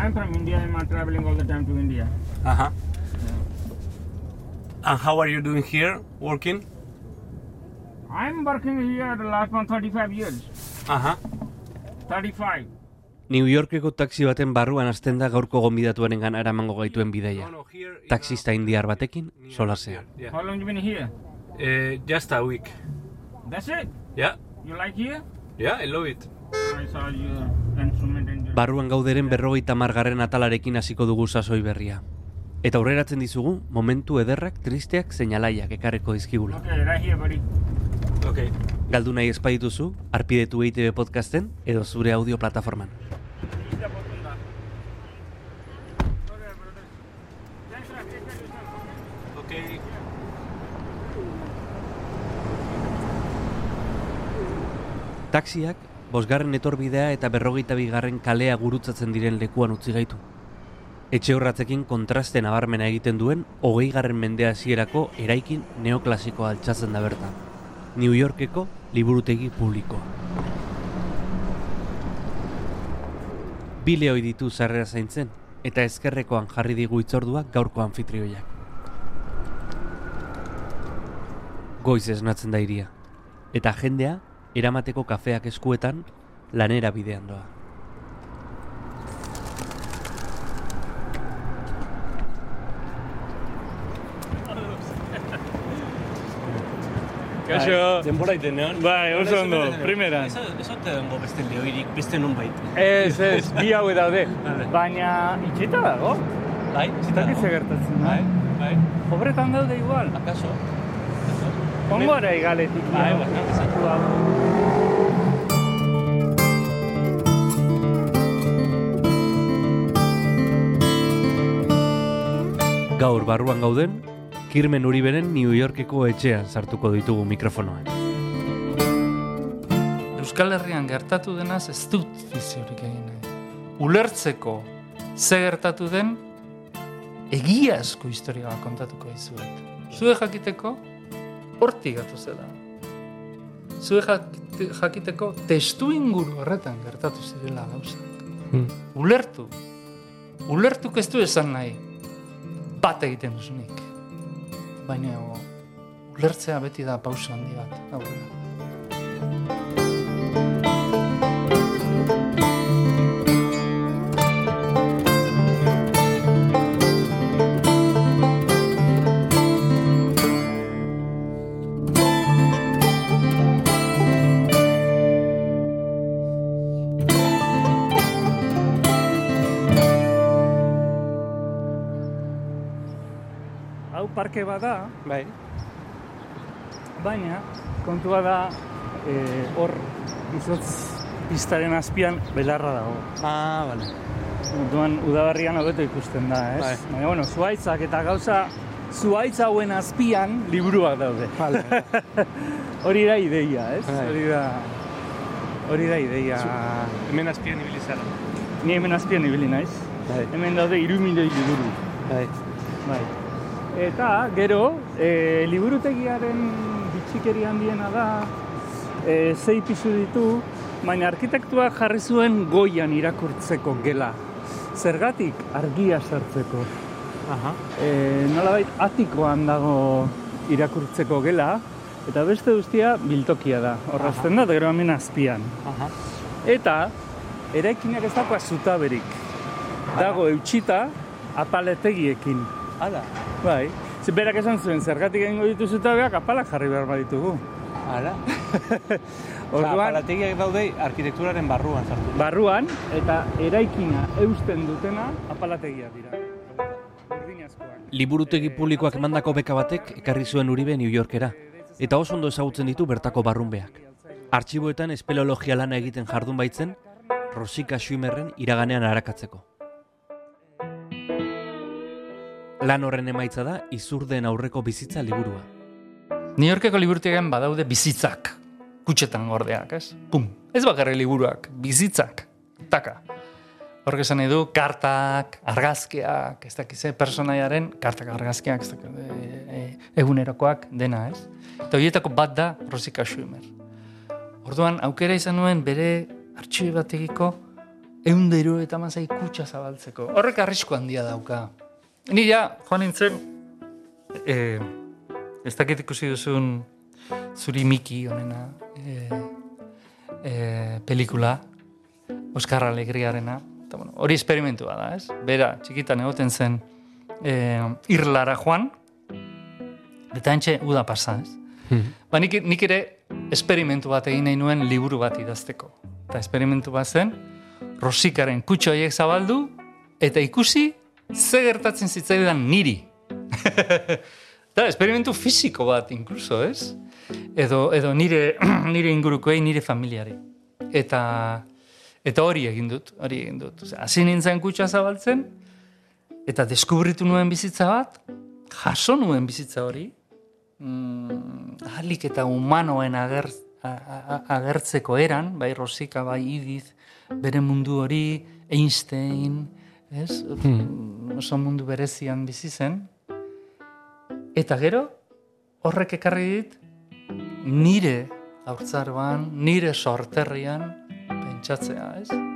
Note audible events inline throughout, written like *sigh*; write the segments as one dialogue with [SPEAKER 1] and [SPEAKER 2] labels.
[SPEAKER 1] I'm from India. I'm traveling all the time to India.
[SPEAKER 2] Uh-huh. And how are you doing here, working?
[SPEAKER 1] I'm working here the last one 35 years.
[SPEAKER 2] Uh-huh.
[SPEAKER 1] 35.
[SPEAKER 3] New Yorkeko taxi baten barruan hasten da gaurko gonbidatuaren gana eramango gaituen bideia. Taxista indiar batekin, solasean.
[SPEAKER 2] Yeah.
[SPEAKER 1] How long you been here?
[SPEAKER 2] Uh, just a week.
[SPEAKER 1] That's it.
[SPEAKER 2] Yeah.
[SPEAKER 1] You like here?
[SPEAKER 2] Yeah, I love it.
[SPEAKER 1] I saw your instrument your...
[SPEAKER 3] Barruan gauderen berrogeita margarren atalarekin hasiko dugu sasoi berria. Eta aurreratzen dizugu, momentu ederrak, tristeak, zeinalaiak ekarreko dizkigula.
[SPEAKER 1] Okay, right here, buddy.
[SPEAKER 2] Okay.
[SPEAKER 3] Galdu nahi espaituzu, arpidetu EITB podcasten edo zure audio plataforman.
[SPEAKER 2] Okay.
[SPEAKER 3] Taxiak, bosgarren etorbidea eta berrogeita bigarren kalea gurutzatzen diren lekuan utzi gaitu. Etxe horratzekin kontraste nabarmena egiten duen, hogei garren mendea hasierako eraikin neoklasikoa altxatzen da bertan. New Yorkeko liburutegi publikoa. Bile hoi ditu zarrera zaintzen, eta ezkerrekoan jarri digu itzorduak gaurko anfitrioiak. Goiz esnatzen da iria, eta jendea eramateko kafeak eskuetan lanera bidean doa.
[SPEAKER 4] Kaixo.
[SPEAKER 2] Denbora itenean.
[SPEAKER 4] Bai, oso ondo, primeran.
[SPEAKER 2] Ez ote dengo beste lehoirik, beste nun bait.
[SPEAKER 4] Ez, ez, bi hauek daude. *laughs* Baina itxita dago.
[SPEAKER 2] Bai,
[SPEAKER 4] Eta ze gertatzen da.
[SPEAKER 2] Bai, bai.
[SPEAKER 4] Obretan daude igual.
[SPEAKER 2] Akaso?
[SPEAKER 4] Ongora igaletik.
[SPEAKER 2] Bai,
[SPEAKER 4] no?
[SPEAKER 2] bai.
[SPEAKER 4] Hau.
[SPEAKER 3] Gaur barruan gauden, Kirmen Uriberen New Yorkeko etxean sartuko ditugu mikrofonoan.
[SPEAKER 5] Euskal Herrian gertatu denaz ez dut fiziorik egin nahi. Ulertzeko ze gertatu den egiazko historia bat kontatuko dizuet. Zue jakiteko hortik gatu zela. Zue jakite- jakiteko testu inguru horretan gertatu zirela gauzak.
[SPEAKER 3] Hmm.
[SPEAKER 5] Ulertu. Ulertuk ez du esan nahi bat egiten duzunik. Baina ulertzea beti da pausa handi bat. Aurrera.
[SPEAKER 4] Parke bada,
[SPEAKER 2] Bai.
[SPEAKER 4] baina kontua da eh, hor izotz pistaren azpian belarra dago.
[SPEAKER 2] Ah, vale.
[SPEAKER 4] Orduan udaberrian hobeto ikusten da, ez?
[SPEAKER 2] Bai.
[SPEAKER 4] Baina, bueno, zuaitzak eta gauza zuaitz hauen azpian liburuak daude.
[SPEAKER 2] Vale. *laughs*
[SPEAKER 4] Hori da ideia, ez?
[SPEAKER 2] Bai.
[SPEAKER 4] Hori da hori da ideia.
[SPEAKER 2] Hemen azpian ibili zara.
[SPEAKER 4] Ni hemen azpian ibili naiz.
[SPEAKER 2] Bai.
[SPEAKER 4] Hemen daude hiru milioi liburu.
[SPEAKER 2] Bai.
[SPEAKER 4] Bai. Eta gero, e, liburutegiaren bitxikeri handiena da, e, zei pisu ditu, baina arkitektuak jarri zuen goian irakurtzeko gela. Zergatik argia sartzeko.
[SPEAKER 2] Aha.
[SPEAKER 4] E, nolabait atikoan dago irakurtzeko gela, eta beste guztia biltokia da. Horrazten da, gero hemen azpian.
[SPEAKER 2] Aha.
[SPEAKER 4] Eta, eraikinak ez dagoa zutaberik. Dago eutxita apaletegiekin.
[SPEAKER 2] Hala.
[SPEAKER 4] Bai. Ze berak esan zuen, zergatik egingo ditu zutabeak apalak jarri behar baditugu.
[SPEAKER 2] Hala. *laughs*
[SPEAKER 4] Orduan,
[SPEAKER 2] Apalategiak daude arkitekturaren barruan sartu.
[SPEAKER 4] barruan eta eraikina eusten dutena apalategiak dira.
[SPEAKER 3] Liburutegi publikoak emandako beka batek ekarri zuen Uribe New Yorkera, eta oso ondo ezagutzen ditu bertako barrunbeak. Artxiboetan espeleologia lana egiten jardun baitzen, Rosika Schumerren iraganean arakatzeko. Lan horren emaitza da izurdeen aurreko bizitza liburua.
[SPEAKER 5] New Yorkeko liburutegian badaude bizitzak. Kutxetan gordeak, ez? Pum. Ez bakarri liburuak, bizitzak. Taka. Horrek esan nahi du, kartak, argazkiak, ez dakize, personaiaren, kartak, argazkiak, ez dakize, e, e, egunerokoak, dena, ez? Eta horietako bat da Rosika Schumer. Orduan, aukera izan nuen bere artxibi bategiko
[SPEAKER 4] eundero eta mazai kutsa zabaltzeko. Horrek arrisko handia dauka. Ni ja, joan nintzen, e, ez dakit ikusi duzun zuri Miki honena e, e, pelikula, Oskar Alegriarena, eta bueno, hori esperimentua da, ez? Bera, txikitan egoten zen e, irlara joan, eta entxe uda pasa, ez? Ba, nik, nik ere esperimentu bat egin nahi nuen liburu bat idazteko. Eta esperimentu bat zen, rosikaren kutxo horiek zabaldu, eta ikusi ze gertatzen zitzaidan niri. *laughs* da, esperimentu fisiko bat, inkluso, ez? Edo, edo nire, *clears throat* nire ingurukoei, nire familiari. Eta, eta hori egin dut, hori egin dut. Hasi nintzen kutxa zabaltzen, eta deskubritu nuen bizitza bat, jaso nuen bizitza hori, mm, ahalik eta humanoen ager, agertzeko eran, bai Rosika, bai Edith, bere mundu hori, Einstein, ez? Oso mundu berezian bizi zen. Eta gero, horrek ekarri dit, nire haurtzaroan, nire sorterrian, pentsatzea, ez?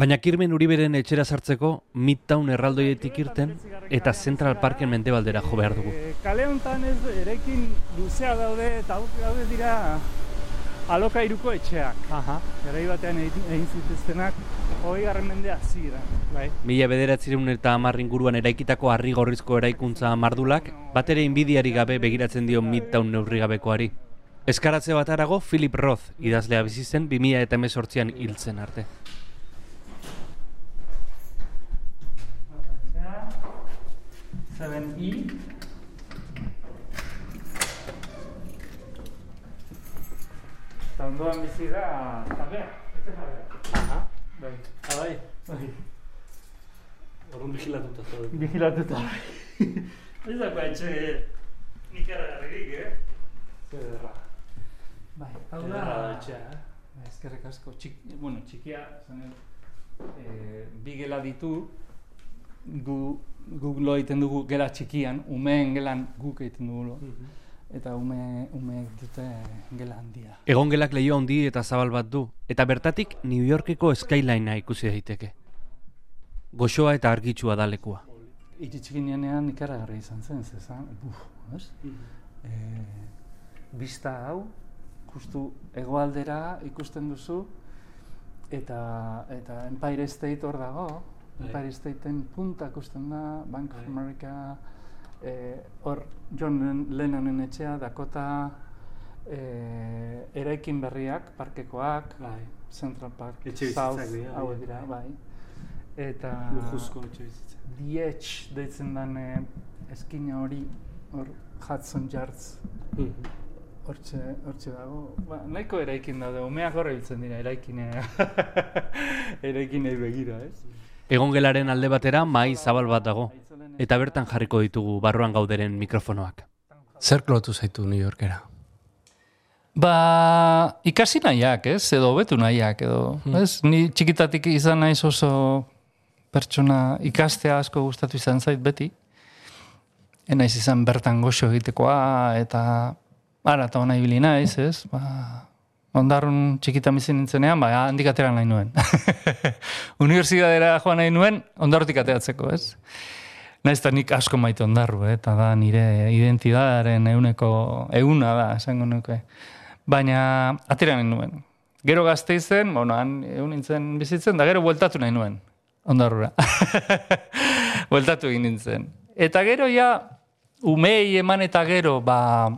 [SPEAKER 3] Baina Kirmen Uriberen etxera sartzeko Midtown erraldoietik irten eta Central Parken mendebaldera jo behar dugu.
[SPEAKER 2] E, kale honetan ez erekin luzea daude eta daude dira alokairuko etxeak.
[SPEAKER 6] Aha.
[SPEAKER 2] Garai batean egin, zituztenak, hogei garren mende hasieran.
[SPEAKER 6] Bai.
[SPEAKER 3] Mila bederatzireun eta hamar inguruan eraikitako harri gorrizko eraikuntza mardulak, bat ere inbidiari gabe begiratzen dio Midtown neurrigabekoari. Eskaratze bat arago, Philip Roth idazlea bizi zen 2000 eta emezortzian hiltzen arte.
[SPEAKER 4] Seven E. Eta ondoan bizi da, jabea, etxe jabea.
[SPEAKER 6] Aha.
[SPEAKER 4] Bai,
[SPEAKER 6] Abai.
[SPEAKER 4] bai.
[SPEAKER 6] Orrun vigilatuta zaudete.
[SPEAKER 4] Vigilatuta. Ez dago etxe ikaragarririk, eh?
[SPEAKER 6] Zederra.
[SPEAKER 4] Bai, hau da.
[SPEAKER 6] Etxea, eh?
[SPEAKER 4] Bai, Eskerrik asko, txik, bueno, txikia, zanen, e, bi gela ditu, gu, guk lo egiten dugu gela txikian, umeen gelan guk egiten dugu lo, eta ume, umeek dute gela handia.
[SPEAKER 3] Egongelak leio handi eta zabal bat du, eta bertatik New Yorkeko skylinea ikusi daiteke. Goxoa eta argitsua da lekua.
[SPEAKER 4] Iritsi ginean ikaragarri izan zen, zezan, buf, ez? E, bista hau, justu hegoaldera ikusten duzu, eta, eta Empire State hor dago. Empire Stateen punta ikusten da, Bank of
[SPEAKER 6] Bai.
[SPEAKER 4] America, eh, hor John Len- Lennonen etxea, Dakota, eh, eraikin berriak, parkekoak,
[SPEAKER 6] Bai.
[SPEAKER 4] Central Park,
[SPEAKER 6] Etxebizitzak
[SPEAKER 4] South, hauek
[SPEAKER 6] bai.
[SPEAKER 4] dira, bai. Eta
[SPEAKER 6] Lujuzko etxe bizitza.
[SPEAKER 4] Dietz deitzen den eh, eskina hori, hor Hudson Yards, hortxe, hortxe dago. Ba, nahiko eraikin daude, umeak horre biltzen dira, eraikine, *laughs* eraikinei begira, ez?
[SPEAKER 3] Egongelaren alde batera mai zabal bat dago, eta bertan jarriko ditugu barruan gauderen mikrofonoak.
[SPEAKER 6] Zer klotu zaitu New Yorkera?
[SPEAKER 4] Ba, ikasi nahiak, ez? Edo betu nahiak, edo, ez? Ni txikitatik izan naiz oso pertsona ikastea asko gustatu izan zait beti. Enaiz izan bertan goxo egitekoa, eta ara eta hona ibili naiz, ez? Ba, ondarrun txikitan bizi nintzenean, ba, handik atera nahi nuen. *laughs* Unibertsitatera joan nahi nuen, ondarrutik ateratzeko, ez? Naiz nik asko maite ondarru, eh? eta da nire identidadaren euneko, euna da, esango nuke. Baina atera nahi nuen. Gero gazte izen, bueno, han egun nintzen bizitzen, da gero bueltatu nahi nuen, ondarrura. *laughs* bueltatu egin nintzen. Eta gero ja, umei eman eta gero, ba,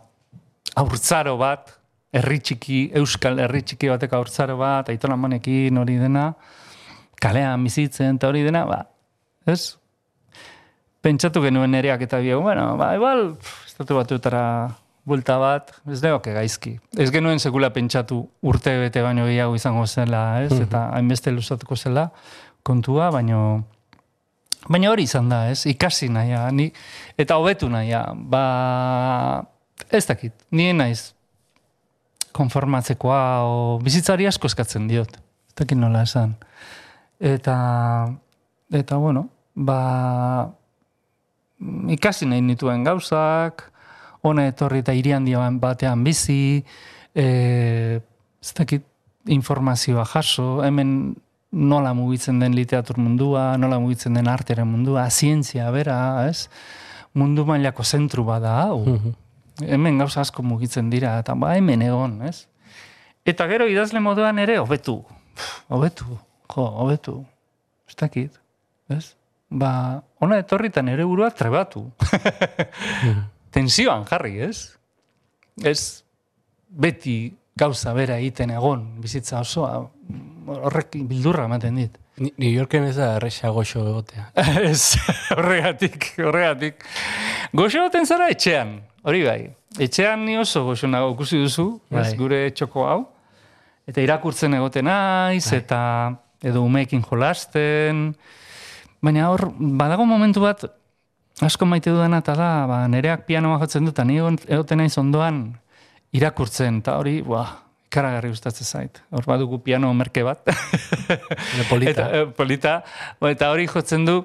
[SPEAKER 4] aurtzaro bat, herri txiki, euskal herri txiki bateko aurtzaro bat, aiton amanekin hori dena, kalean bizitzen eta hori dena, ba, ez? Pentsatu genuen nereak eta biegu, bueno, ba, igual, estatu batuetara buelta bat, ez neoke gaizki. Ez genuen sekula pentsatu urte bete baino gehiago izango zela, ez? Eta hainbeste luzatuko zela kontua, baino Baina hori izan da, ez? Ikasi nahia, ni, eta hobetu nahia. Ba, ez dakit, nien naiz konformatzekoa, o bizitzari asko eskatzen diot. Ez dakit nola esan. Eta, eta bueno, ba, ikasi nahi nituen gauzak, hona etorri eta hiri handi batean bizi, e, ez dakit informazioa jaso, hemen nola mugitzen den literatur mundua, nola mugitzen den arteren mundua, zientzia bera, ez? Mundu mailako zentru bada hau.
[SPEAKER 6] Mhm.
[SPEAKER 4] Hemen gauza asko mugitzen dira, eta ba hemen egon, ez? Eta gero idazle moduan ere, hobetu. Hobetu, jo, hobetu. Ez dakit, ez? Ba, ona etorritan ere burua trebatu. *laughs* Tensioan jarri, ez? Ez beti gauza bera egiten egon, bizitza osoa, horrek bildurra ematen dit.
[SPEAKER 6] New Yorken ez da erresa goxo egotea. *laughs*
[SPEAKER 4] Ez, horregatik, horregatik. Goxo baten zara etxean, hori bai. Etxean ni oso goxo nago ikusi duzu, ez,
[SPEAKER 6] Bai.
[SPEAKER 4] gure txoko hau. Eta irakurtzen egoten naiz, eta edo umeekin jolasten. Baina hor, badago momentu bat, asko maite dudana eta da, ba, nereak pianoa jotzen dut, eta ni egoten naiz ondoan irakurtzen, eta hori, ba, ikaragarri gustatzen zait. Hor badugu piano merke bat. *laughs*
[SPEAKER 6] Ne polita.
[SPEAKER 4] Eta, eh, polita. Eta hori jotzen du,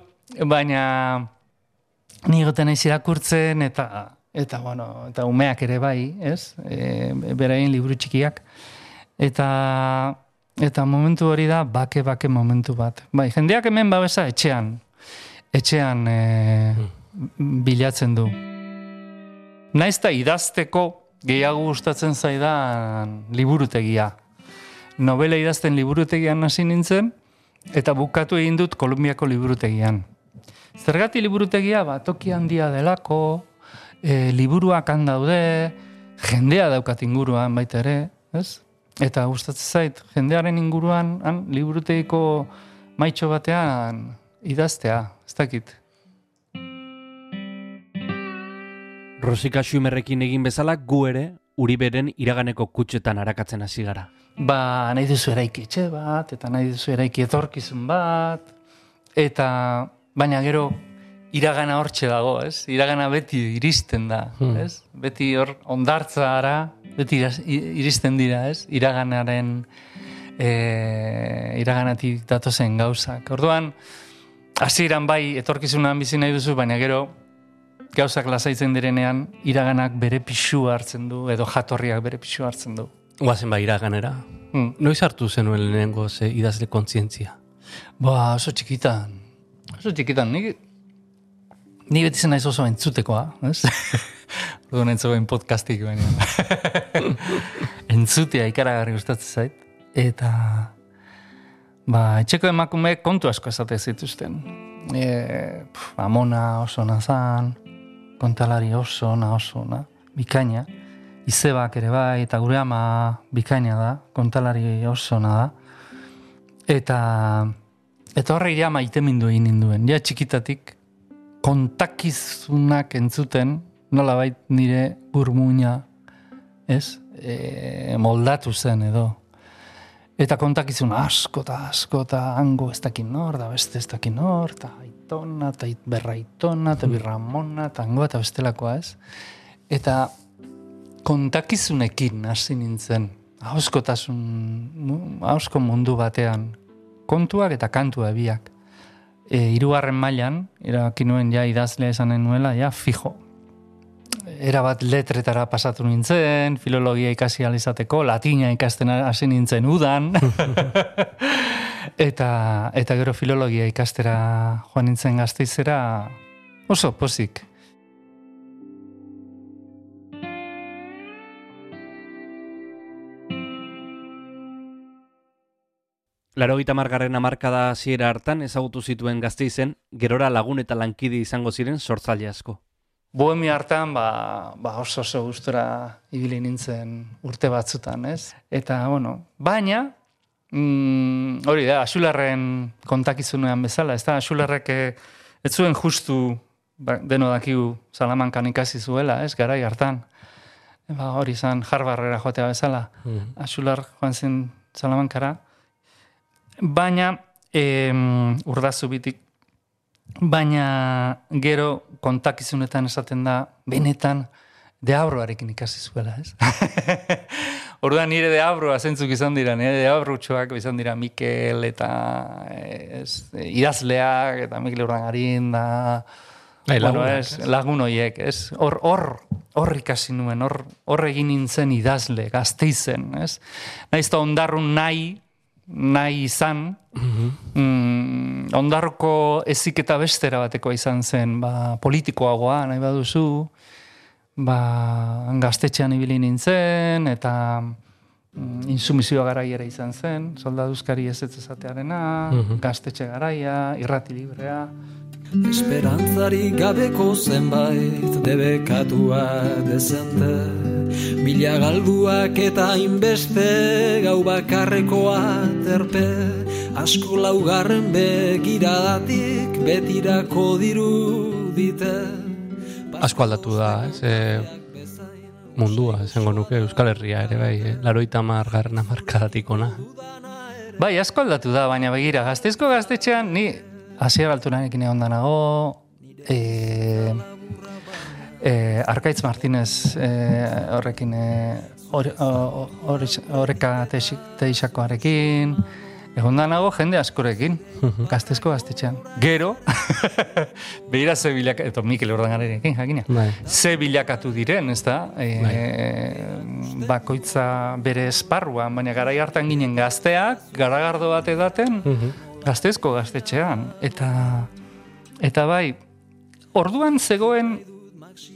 [SPEAKER 4] baina ni egoten naiz irakurtzen eta eta bueno, eta umeak ere bai, ez? E, beraien liburu txikiak. Eta eta momentu hori da bake bake momentu bat. Bai, jendeak hemen babesa etxean. Etxean e, bilatzen du. Naiz eta idazteko gehiago gustatzen zaidan liburutegia novela idazten liburutegian hasi nintzen, eta bukatu egin dut Kolumbiako liburutegian. Zergati liburutegia, ba, toki handia delako, e, liburuak han daude, jendea daukat inguruan baita ere, ez? Eta gustatzen zait, jendearen inguruan, han, liburutegiko maitxo batean idaztea, ez dakit.
[SPEAKER 3] Rosika Xumerrekin egin bezala gu ere Uriberen iraganeko kutxetan arakatzen hasi gara.
[SPEAKER 4] ba, nahi duzu eraiki etxe bat, eta nahi duzu eraiki etorkizun bat, eta baina gero iragana hortxe dago, ez? Iragana beti iristen da,
[SPEAKER 6] Hmm.
[SPEAKER 4] ez? Beti hor ondartzara, beti iras- i- iristen dira, ez? Iraganaren e, iraganatik datozen gauzak. Orduan, hasieran bai etorkizunan bizi nahi duzu, baina gero gauzak lasaitzen direnean iraganak bere pixua hartzen du, edo jatorriak bere pixua hartzen du.
[SPEAKER 6] Guazen ba iraganera.
[SPEAKER 4] Hmm.
[SPEAKER 6] Noiz hartu zenuen lehenengo ze idazle kontzientzia?
[SPEAKER 4] Ba, oso txikitan. Oso txikitan, ni, ni beti zen naiz oso entzutekoa, ez? *laughs* Orduan entzuen podcastik baina. *laughs* Entzutea ikaragarri gustatzen zait. Eta, ba, etxeko emakume kontu asko esate zituzten. E, pf, amona oso nazan, kontalari oso na oso na, bikaina. Izebak ere bai, eta gure ama bikaina da, kontalari oso na da. Eta, eta horre ja maitemindu egin ninduen. Ja txikitatik kontakizunak entzuten, nolabait nire burmuina, ez? E, moldatu zen edo. Eta kontakizun asko eta asko eta hango ez dakin nor, da beste ez dakin nor, eta aitona, eta it- berraitona, eta birramona, eta hango eta bestelakoa ez. Eta kontakizunekin hasi nintzen, hauskotasun, hausko mundu batean, kontuak eta kantua biak. E, irugarren mailan, erabaki nuen ja idazlea esanen nuela, ja fijo. Era bat letretara pasatu nintzen, filologia ikasi ahal izateko, latina ikasten hasi nintzen udan. *laughs* eta, eta gero filologia ikastera joan nintzen gazteizera oso pozik.
[SPEAKER 3] Laro gita margarren amarkada hasiera hartan ezagutu zituen gazteizen, gerora lagun eta lankide izango ziren sortzaile asko.
[SPEAKER 4] Bohemia hartan, ba, ba oso oso gustora ibili nintzen urte batzutan, ez? Eta, bueno, baina, mm, hori da, Axularren kontakizunean bezala, ez da, Axularrek eh, ez zuen justu, ba, deno dakigu Salamankan ikasi zuela, ez, garai hartan. Ba, hori izan Harvardera joatea bezala.
[SPEAKER 6] Mhm.
[SPEAKER 4] Axular joan zen Salamankara. Baina, em, urdazu bitik, baina gero kontakizunetan esaten da, benetan, deabroarekin ikasi zuela, ez? *laughs* Orduan nire deabroa zentzuk izan dira, nire deabrutxoak izan dira Mikel eta ez, idazleak eta Mikel Urdangarin da
[SPEAKER 6] Bai,
[SPEAKER 4] bueno, ez, lagun hoiek, ez? Hor, hor, hor ikasi nuen, hor, hor egin nintzen idazle, gazteizen, ez? Naiz eta ondarrun nahi, nahi izan, mm, ondarroko eziketa bestera batekoa izan zen, ba, politikoagoa, nahi baduzu, ba, gaztetxean ibili nintzen, eta mm, insumizioa garaiera izan zen, soldaduzkari ez ez ezatearena, gaztetxe garaia, irrati librea,
[SPEAKER 7] Esperantzari gabeko zenbait debekatua dezente Mila galduak eta inbeste gau bakarrekoa terpe Asko laugarren begiradatik betirako dirudite
[SPEAKER 6] Asko aldatu da, ez? E, mundua, esango nuke, Euskal Herria ere, bai, eh? laroita margarren amarkadatik ona.
[SPEAKER 4] Bai, asko aldatu da, baina begira, gazteizko gaztetxean, ni hasier alturanekin egon da nago, e, e, Arkaitz Martinez e, horrekin, e, hor- o- hor- horreka teixakoarekin, egon da nago jende askorekin, gazteizko gaztetxean. Gero, *laughs* behira ze bilaka, eto Mikel Ordangararekin, jakina.
[SPEAKER 6] Bai.
[SPEAKER 4] ze bilakatu diren, ez da? E, bakoitza bere esparruan, baina garai hartan ginen gazteak, garagardo bat edaten, gaztezko gaztetxean. Eta, eta bai, orduan zegoen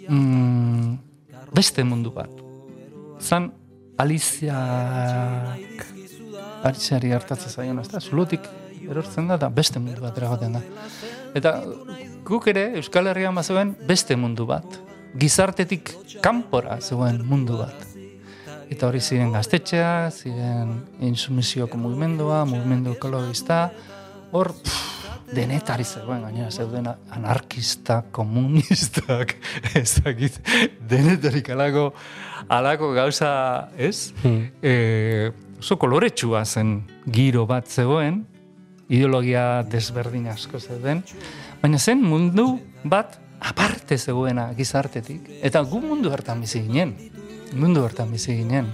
[SPEAKER 4] mm, beste mundu bat. Zan Aliziak Aliziari hartatzen zaion, ez da? Zulotik erortzen da, eta beste mundu bat eragaten da. Eta guk ere Euskal Herrian bazegoen beste mundu bat. Gizartetik kanpora zegoen mundu bat. Eta hori ziren gaztetxea, ziren insumizioko mugimendua, mugimendu ekologista, hor pff, denetari zegoen, gainera zeuden anarkista, komunistak, *laughs* ez dakit, denetarik alako, alako gauza, ez? E, oso koloretsua zen giro bat zegoen, ideologia desberdin asko zeuden, baina zen mundu bat aparte zegoena gizartetik. Eta gu mundu hartan bizi ginen. Mundu hartan bizi ginen.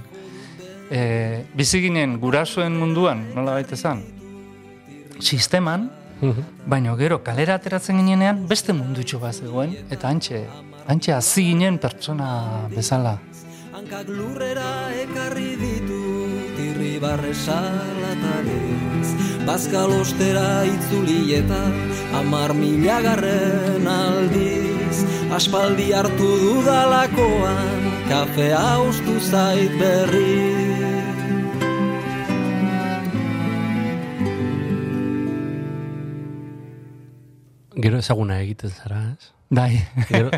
[SPEAKER 4] E, bizi ginen gurasoen munduan, nola baita esan, sisteman, baina gero kalera ateratzen ginenean beste mundutxo bat zegoen, eta antxe, antxe hazi ginen pertsona bezala.
[SPEAKER 7] Hankak lurrera ekarri ditu irribarre salatarez Bazkal ostera itzuli eta amar milagarren aldiz. Aspaldi hartu dudalakoan kafea ustu zait berri
[SPEAKER 6] Gero ezaguna egiten zara, ez?
[SPEAKER 4] Bai,
[SPEAKER 6] Gero,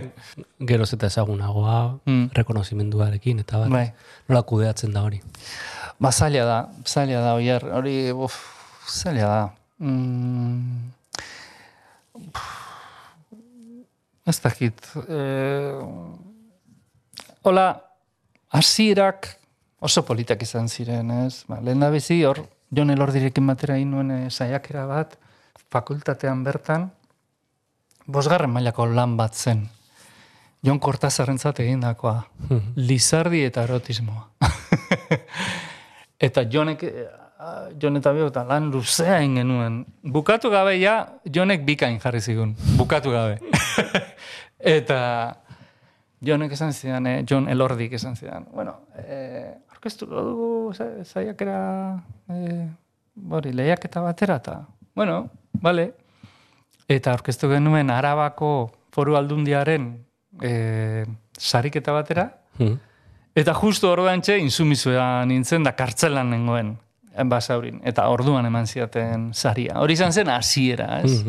[SPEAKER 6] geroz eta ezagunagoa,
[SPEAKER 4] Mm.
[SPEAKER 6] rekonozimenduarekin, eta bat,
[SPEAKER 4] Bai.
[SPEAKER 6] nola kudeatzen da hori.
[SPEAKER 4] ba zaila da, zaila da, oier, hori, uf, zaila da. Mm, ez dakit, eh, hola, hasierak oso politak izan ziren, ez? Ba, lehen da bizi, hor, Jon Elordirekin batera egin nuen eh, saiakera bat, fakultatean bertan, bosgarren mailako lan bat zen. Jon Kortazarrentzat egindakoa. Lizardi eta erotismoa. *laughs* eta Jonek, Jon eta biok eta lan luzea genuen. Bukatu gabe ja, Jonek bikain jarri zigun. Bukatu gabe. *laughs* eta Jonek esan zidan, eh, Jon Elordik esan zidan. Bueno, eh, orkestu dugu za- saiakera eh, hori, lehiaketa batera eta, bueno, vale. Eta orkestu genuen Arabako foru aldundiaren e, sariketa batera,
[SPEAKER 6] Hmm.
[SPEAKER 4] eta justu orduan txe insumizua nintzen da kartzelan nengoen basaurin, eta orduan eman ziaten saria. Hori izan zen hasiera, ez?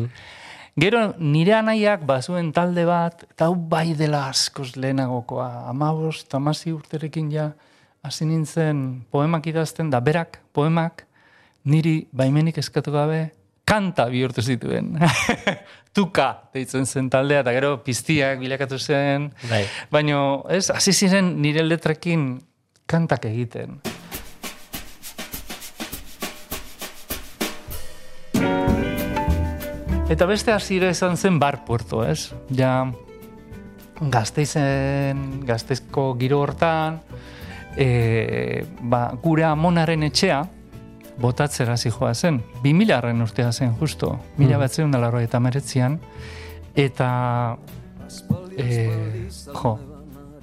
[SPEAKER 4] Gero nire anaiak bazuen talde bat, eta hau bai dela askoz lehenagokoa, amabos, tamasi urterekin ja, hasi nintzen poemak idazten, da berak poemak, niri baimenik eskatu gabe, kanta bihurtu zituen. *laughs* Tuka deitzen zen taldea, eta gero piztiak bilakatu zen.
[SPEAKER 6] Bai.
[SPEAKER 4] Baina, ez, hasi ziren nire letrekin kantak egiten. Eta beste hasiera izan zen bar puerto, ez? Ja, gazteizen, gazteizko giro hortan, e, ba, gure amonaren etxea, botatzera zijoa zen. 2000 arren urtea zen justo, mila batzen da eta meretzian, eta e, jo,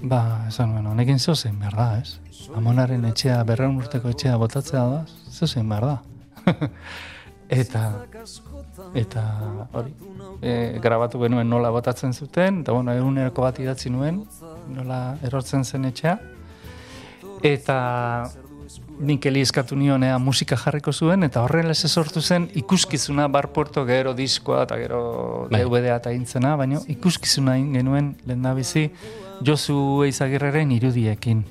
[SPEAKER 4] ba, esan nuen, honekin zeu zein behar da, ez? Amonaren etxea, berreun urteko etxea botatzea da, zeu zein behar da. *laughs* eta, eta, hori, e, grabatu genuen nola botatzen zuten, eta bueno, eguneroko bat idatzi nuen, nola erortzen zen etxea, eta nik eskatu nion ea musika jarriko zuen, eta horrela ez sortu zen ikuskizuna bar gero diskoa eta gero
[SPEAKER 6] Bai.
[SPEAKER 4] DVD eta intzena, baina ikuskizuna genuen lehen Josu Eizagirreren irudiekin.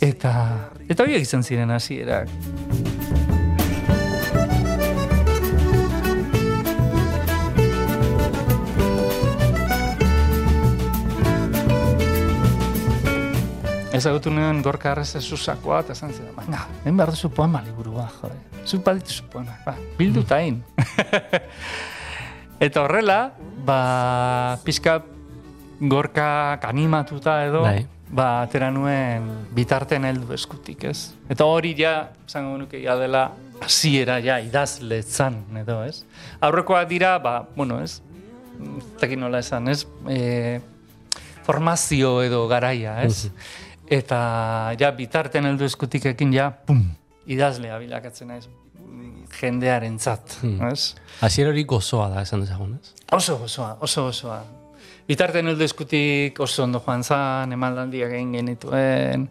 [SPEAKER 4] Eta, eta horiek izan ziren hasierak. Ezagutu nuen gorka arrez esusakoa, eta esan zidan, baina, egin behar duzu poema liburua, jode. Zuk badituzu poema, ba, bildu egin. *laughs* eta horrela, ba, pixka gorka animatuta edo,
[SPEAKER 6] Bai.
[SPEAKER 4] ba, atera nuen bitarten heldu eskutik, ez? Eta hori ja, zango nuke ja dela, hasiera ja, idazletzan, edo, ez? Aurrekoak dira, ba, bueno, ez? Tekin nola esan, ez? E, formazio edo garaia, ez? Eta ja bitarten heldu eskutikekin ja, pum, idazlea bilakatzen naiz. Mm, jendearentzat, ez?
[SPEAKER 6] Hasier hori gozoa da, esan dezagun, ez?
[SPEAKER 4] Oso gozoa, oso gozoa. Bitarten heldu eskutik oso ondo joan zan, emanaldiak egin genituen,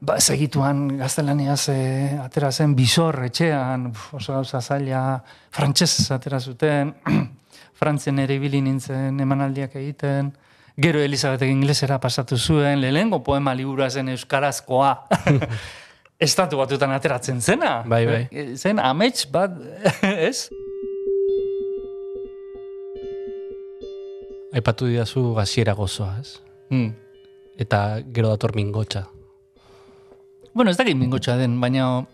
[SPEAKER 4] ba, segituan gaztelaniaz e, atera zen bizor etxean, uf, oso gauza zaila, frantsesez atera zuten, *clears throat* frantzen ere ibili nintzen emanaldiak egiten, gero Elizabetek inglesera pasatu zuen, lehengo poema liburua zen euskarazkoa. *laughs* Estatu batutan ateratzen zena.
[SPEAKER 6] Bai, bai.
[SPEAKER 4] E, Zen amets bat, *laughs* ez?
[SPEAKER 6] Aipatu didazu hasiera gozoa, ez?
[SPEAKER 4] Hmm.
[SPEAKER 6] Eta gero dator mingotxa.
[SPEAKER 4] Bueno, ez dakit mingotxa den, baina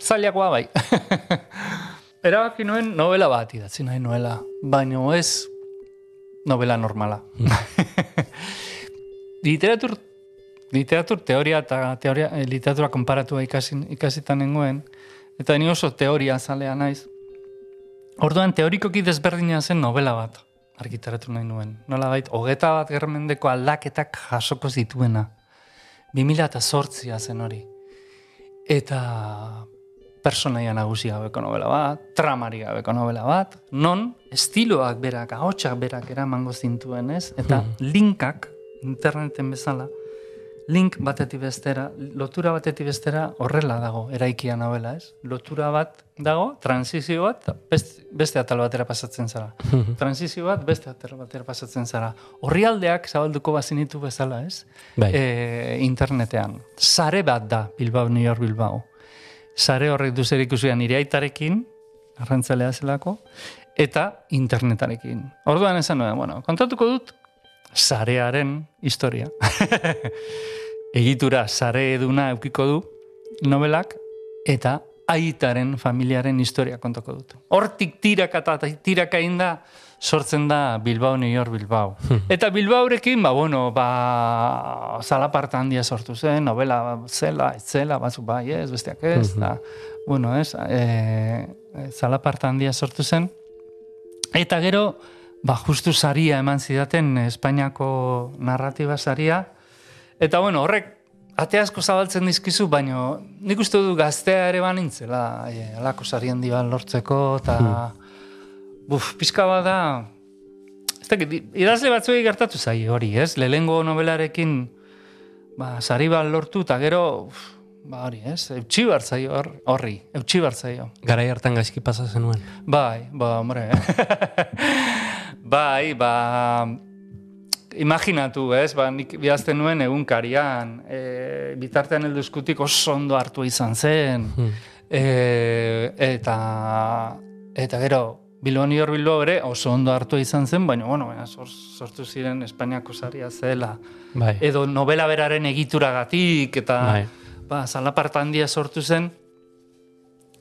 [SPEAKER 4] zailakoa bai. *laughs* Erabaki nuen novela bat idatzi nahi nuela, baina ez novela normala. *laughs* literatur, literatur teoria eta teoria, eh, literatura konparatua ikasi, ikasitan nengoen, eta ni oso teoria zalea naiz. Orduan teorikoki desberdina zen novela bat argitaratu nahi nuen. Nola bait, hogeta bat germendeko aldaketak jasoko zituena. 2008a zen hori. Eta personaia nagusi gabeko novela bat, tramari gabeko novela bat, non estiloak berak, ahotsak berak eramango zintuen ez, eta linkak, interneten bezala, link batetik bestera, lotura batetik bestera horrela dago eraikia novela, ez? Lotura bat dago, transizio bat, beste, beste atal batera pasatzen zara. transizio bat, beste atal batera pasatzen zara. Horrialdeak zabalduko bazinitu bezala, ez?
[SPEAKER 6] Bai.
[SPEAKER 4] E, internetean. Sare bat da, Bilbao, New York, Bilbao. Sare horrek duzer ikusia nire aitarekin, arrantzalea zelako, eta internetarekin. Orduan esan nuen, bueno, kontatuko dut sarearen historia. *laughs* Egitura sare eduna eukiko du novelak eta aitaren familiaren historia kontako dut. Hortik tiraka eta tiraka da sortzen da Bilbao, New York, Bilbao. eta Bilbaorekin, ba, bueno, ba, zalaparta handia sortu zen, novela zela, ez zela, batzuk bai, ez, besteak ez, da, bueno, ez, e, zalaparta handia sortu zen. Eta gero, ba, justu saria eman zidaten Espainiako narratiba saria. Eta bueno, horrek ate asko zabaltzen dizkizu, baino nik uste du gaztea ere banintzela, e, alako sari handi bat lortzeko, eta buf, pizka bat da, ez dakit, idazle batzuei gertatu zai hori, ez? Lehengo novelarekin ba, sari bat lortu, eta gero, uf, ba hori, ez? Eutxi zaio hor- horri, eutxi zaio.
[SPEAKER 6] Garai hartan gaizki pasa zenuen.
[SPEAKER 4] Bai, ba, hombre. *laughs* bai, ba, imaginatu, ez, ba, nik bihazten nuen egunkarian, e, bitartean heldu eskutik oso ondo hartu izan zen, e, eta, eta gero, Bilbao York Bilbao ere oso ondo hartu izan zen, baina, bueno, baina sor- sortu ziren Espainiako saria zela.
[SPEAKER 6] Bai.
[SPEAKER 4] Edo novela beraren egituragatik, eta
[SPEAKER 6] Bai.
[SPEAKER 4] Ba, zalaparta handia sortu zen,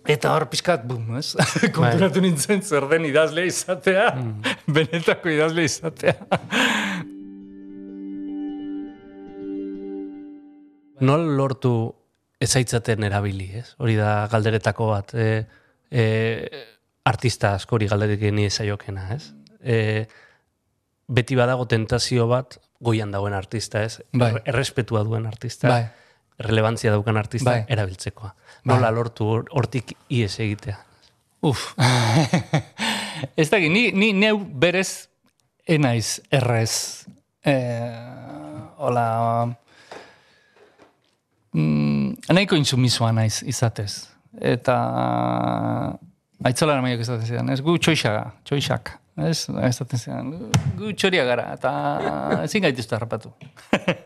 [SPEAKER 4] Eta hor pixkat, bum, ez? *laughs* Konturatu nintzen zer den idazle izatea, *laughs* benetako idazle izatea. *laughs*
[SPEAKER 6] Nol lortu ezaitzaten erabili, ez? Hori da galderetako bat. E, e, artista askori galderik ni ezaiokena, ez? E, beti badago tentazio bat goian dagoen artista, ez?
[SPEAKER 4] Bai.
[SPEAKER 6] Er- Errespetua duen artista,
[SPEAKER 4] Bai.
[SPEAKER 6] Relevantzia daukan artista
[SPEAKER 4] Bai.
[SPEAKER 6] erabiltzekoa.
[SPEAKER 4] Bai.
[SPEAKER 6] Nola lortu hor- hortik ies egitea.
[SPEAKER 4] Uf. *laughs* ez da, ni, ni neu berez enaiz errez. Eh, hola, mm, nahiko insumisoa naiz izatez. Eta aitzolara maiak esaten zidan, ez gu txoixaga, txoixak. Ez, esaten zidan, gu- txoria gara, eta ezin gaituzte harrapatu. *laughs*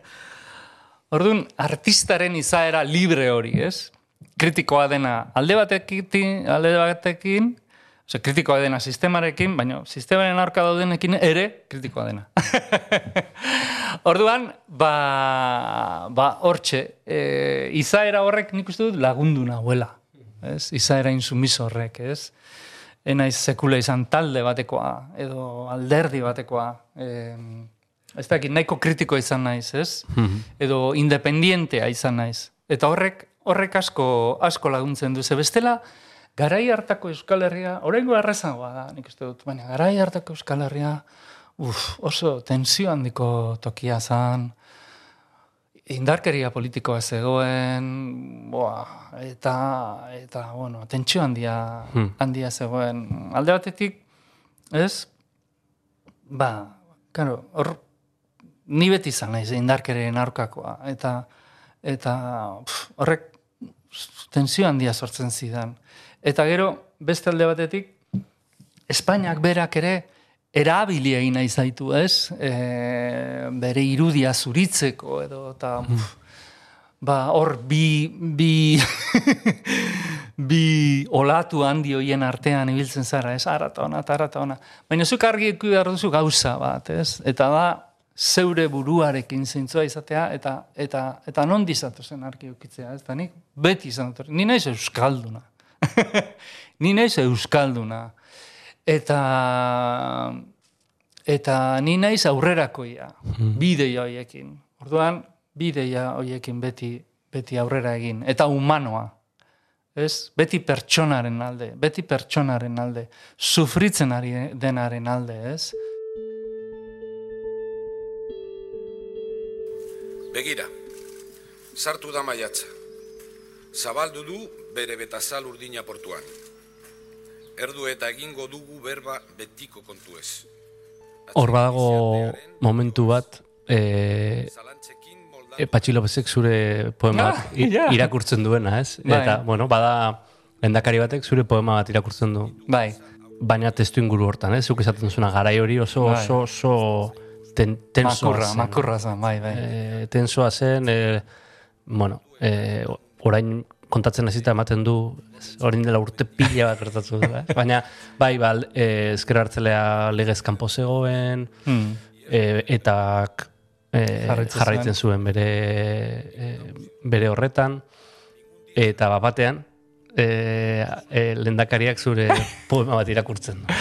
[SPEAKER 4] Orduan, artistaren izaera libre hori, ez? Kritikoa dena alde batekin, alde batekin, Ose, kritikoa dena sistemarekin, baina sistemaren aurka daudenekin ere kritikoa dena. *laughs* Orduan, ba, ba hortxe, e, izaera horrek nik uste dut lagundu nahuela. Ez? Izaera insumiso horrek, ez? Enaiz sekula izan talde batekoa, edo alderdi batekoa. E, ez dakit, nahiko kritiko izan naiz, ez? Edo independientea izan naiz. Eta horrek, horrek asko, asko laguntzen du. Ze bestela, garai hartako Euskal Herria, oraingo errezagoa da, nik uste dut, baina garai hartako Euskal Herria, uf, oso tensio handiko tokia zan, indarkeria politikoa zegoen, boa, eta, eta, bueno, tentsio handia, handia zegoen. Alde batetik, ez, ba, karo, hor, ni beti izan naiz indarkerien aurkakoa, eta, eta pf, horrek tensio handia sortzen zidan. Eta gero, beste alde batetik, Espainiak berak ere erabili egin nahi zaitu, ez? E, bere irudia zuritzeko edo eta uf, ba hor bi bi *laughs* bi olatu handi hoien artean ibiltzen zara, ez? Arata ona, eta arata ona. Baina zuk argi ikusi behar duzu gauza bat, ez? Eta da zeure buruarekin zintzoa izatea eta eta eta non dizatu zen argi ukitzea, ez? Da nik beti izan dut. Ni naiz euskalduna. *laughs* ni naiz euskalduna. Eta eta ni naiz aurrerakoia, bideia hoiekin. Orduan, bideia hoiekin beti beti aurrera egin eta humanoa. Ez? Beti pertsonaren alde, beti pertsonaren alde, sufritzen ari denaren alde, ez?
[SPEAKER 8] Begira, sartu da maiatza. Zabaldu du bere betazal urdina portuan. Erdu eta egingo dugu berba betiko kontu ez.
[SPEAKER 6] Hor badago momentu bat, e,
[SPEAKER 8] molda
[SPEAKER 6] e, Patxi Lopezek zure poema bat
[SPEAKER 4] Ah, ja.
[SPEAKER 6] irakurtzen duena, ez?
[SPEAKER 4] Bai.
[SPEAKER 6] Eta, bueno, bada, lendakari batek zure poema bat irakurtzen du.
[SPEAKER 4] Bai.
[SPEAKER 6] Baina testu inguru hortan, ez? Zuk esaten zuna garai hori oso,
[SPEAKER 4] Bai.
[SPEAKER 6] oso, oso ten, tensoa
[SPEAKER 4] Makurra,
[SPEAKER 6] zen.
[SPEAKER 4] makurra zen, bai, bai.
[SPEAKER 6] e, tensoa zen, e, bueno, e, orain kontatzen hasita ematen du, orain dela urte pila bat gertatu da, eh? baina bai, ba, e, ezker hartzelea legez kanpo zegoen,
[SPEAKER 4] Hmm.
[SPEAKER 6] e, eta e,
[SPEAKER 4] Jarraitzen
[SPEAKER 6] zuen bere, e, bere horretan, eta bat batean, e, e, lendakariak zure *laughs* poema bat irakurtzen du.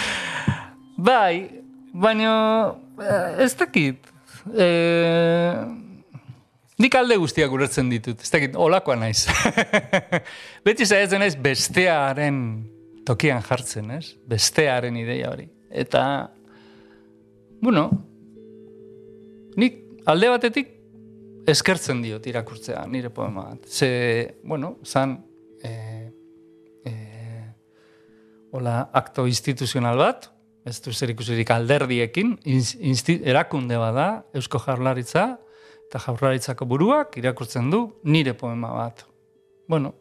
[SPEAKER 4] Bai, baina eh, ez dakit. Eh, nik alde guztiak ulertzen ditut. Ez dakit, olakoa naiz. *laughs* Beti zaitzen naiz bestearen tokian jartzen, ez? Bestearen ideia hori. Eta, bueno, nik alde batetik eskertzen diot irakurtzea nire poema. Ze, bueno, zan, eh, eh, hola, akto instituzional bat, ez du zer ikusirik alderdiekin, insti, erakunde bada, Eusko Jaurlaritza, eta Jaurlaritzako buruak irakurtzen du nire poema bat. Bueno,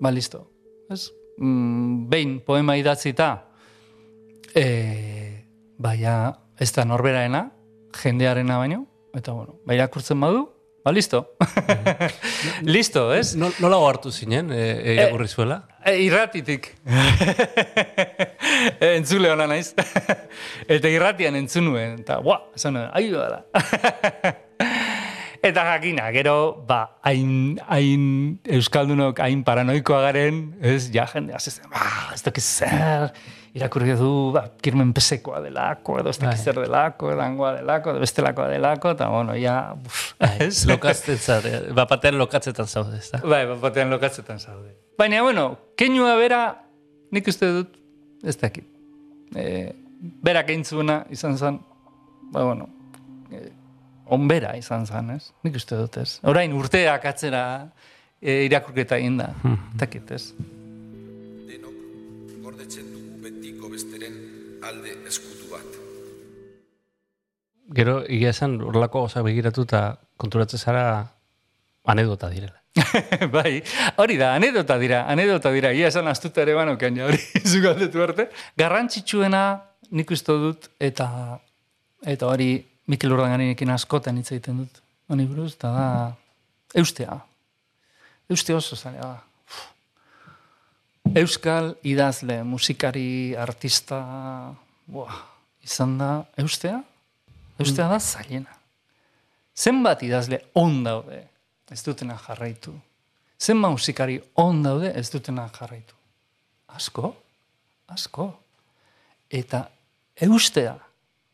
[SPEAKER 4] ba, listo. Ez? Mm, behin poema idatzita, e, baina ez da norberaena, jendearena baino, eta bueno, ba, irakurtzen badu, ba, listo. *laughs* listo, ez?
[SPEAKER 6] No, nola hartu zinen, e, e, zuela?
[SPEAKER 4] E, irratitik. *laughs* *laughs* Entzule hona naiz. *laughs* eta irratian entzun nuen. Eta, bua, esan nuen, ahi da. *laughs* eta jakina, gero, ba, hain, hain Euskaldunok hain paranoikoa garen, ez, ja, jende, ez, ba, ez dakiz zer, irakurri du, ba, kirmen pesekoa delako, edo ez dakiz zer delako, edangoa delako, edo bestelakoa delako, eta, bueno, ja, buf, ez?
[SPEAKER 6] Lokazten zare, bapatean lokatzetan zaude, ez da?
[SPEAKER 4] Bai, bat batean lokatzetan zaude. Baina, bueno, keinua bera, nik uste dut, ez dakit. E, berak eintzuna izan zen, ba, bueno, eh, onbera izan zen, ez? Nik uste dut, ez? Orain urteak atzera e, irakurketa egin da, takit, ez?
[SPEAKER 8] denok gordetzen dugu betiko besteren alde eskutu bat.
[SPEAKER 6] Gero, egia esan, horrelako gauza begiratu eta konturatzen zara anedota direla. *laughs*
[SPEAKER 4] bai, hori da, anedota dira, anedota dira, ia esan astuta ere banokan, ja, hori *laughs* zugaldetu arte. Garrantzitsuena nik uste dut, eta eta hori Mikel Urdangarekin askotan hitz egiten dut, honi buruz, eta da, eustea. Euste oso zaila da. Euskal idazle, musikari, artista, buah, izan da, eustea? Eustea da zailena. Zenbat idazle on daude, ez dutena jarraitu. Zenbat musikari on daude, ez dutena jarraitu. Asko, asko. Eta eustea,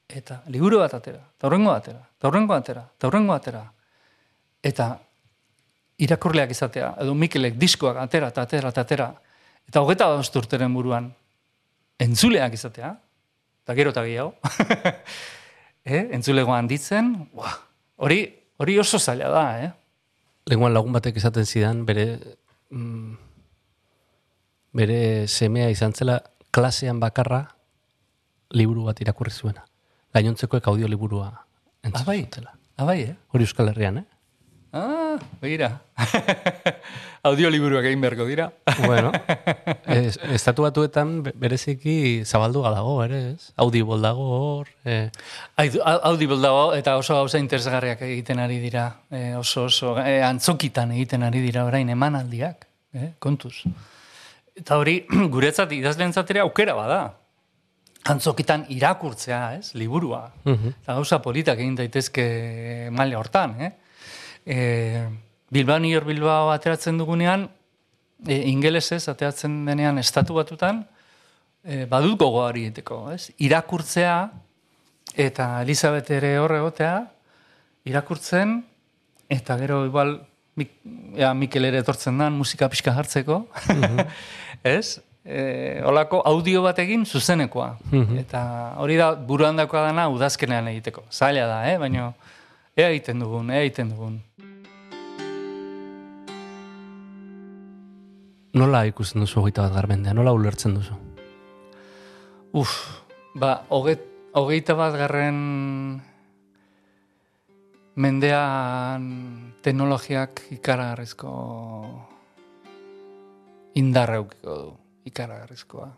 [SPEAKER 4] eta liburu bat atera, eta horrengo atera, eta horrengo atera, eta horrengo atera. Eta irakurleak izatea, edo Mikelek diskoak atera, eta atera, eta atera, eta hogeta urteren buruan entzuleak izatea, eta gero eta gehiago, *laughs* eh? entzulego handitzen, buah, hori, hori oso zaila da, eh?
[SPEAKER 6] Lenguan lagun batek esaten zidan, bere mm, bere semea izan zela klasean bakarra liburu bat irakurri zuena. Gainontzekoek audio liburua entzun
[SPEAKER 4] Abai,
[SPEAKER 6] zutela.
[SPEAKER 4] abai, eh?
[SPEAKER 6] Hori Euskal Herrian, eh?
[SPEAKER 4] Ah, begira. *laughs* Audioliburuak egin beharko dira. *laughs*
[SPEAKER 6] Bueno, es, estatu batuetan be- bereziki zabaldua dago, ere, ez? Audible dago hor, eh,
[SPEAKER 4] Audible dago eta oso gauza interesgarriak egiten ari dira. Eh, oso oso eh, antzokitan egiten ari dira orain emanaldiak, eh, kontuz. Eta hori *clears throat* guretzat idazleentzat ere aukera bada. Antzokitan irakurtzea, ez, liburua. Eta gauza politak egin daitezke maila hortan, eh? E, Bilbao, New York Bilbao ateratzen dugunean, e, ingelesez ateratzen denean estatu batutan, e, badut gogo hori egiteko, ez? Irakurtzea, eta Elizabeth ere horre egotea, irakurtzen, eta gero igual Mik, ja, Mikel ere etortzen dan musika pixka jartzeko, *laughs* ez? E, olako audio bat egin zuzenekoa. Eta hori da buruan dakoa dana udazkenean egiteko. Zaila da, eh? baina ea egiten dugun, ea egiten dugun.
[SPEAKER 6] nola ikusten duzu hogeita bat garmendea, nola ulertzen duzu?
[SPEAKER 4] Uf, ba, hoge, hogeita bat garren mendean teknologiak ikaragarrizko indarra eukiko du, ikaragarrizkoa.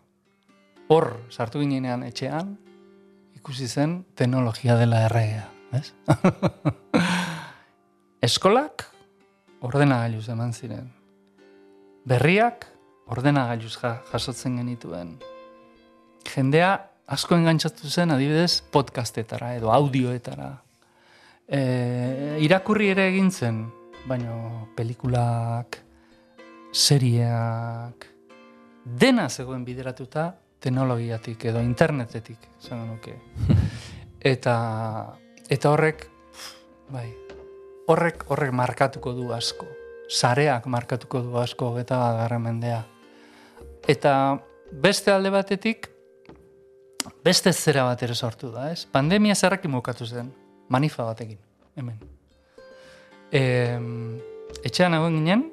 [SPEAKER 4] Hor, sartu ginean etxean, ikusi zen teknologia dela erregea, ez? *laughs* Eskolak ordenagailuz eman ziren. Berriak ordenagailuz ja, jasotzen genituen jendea asko engantzatu zen adibidez podcastetara edo audioetara. E, irakurri ere egin zen, baino pelikulak, serieak, dena zegoen bideratuta teknologiatik edo internetetik, esango nuke. *laughs* eta, eta horrek, bai, horrek, horrek markatuko du asko. Sareak markatuko du asko eta garren mendea. Eta beste alde batetik, beste zera bat ere sortu da, ez? Pandemia zerrekin mokatu zen, manifa batekin, hemen. E, etxean egon ginen,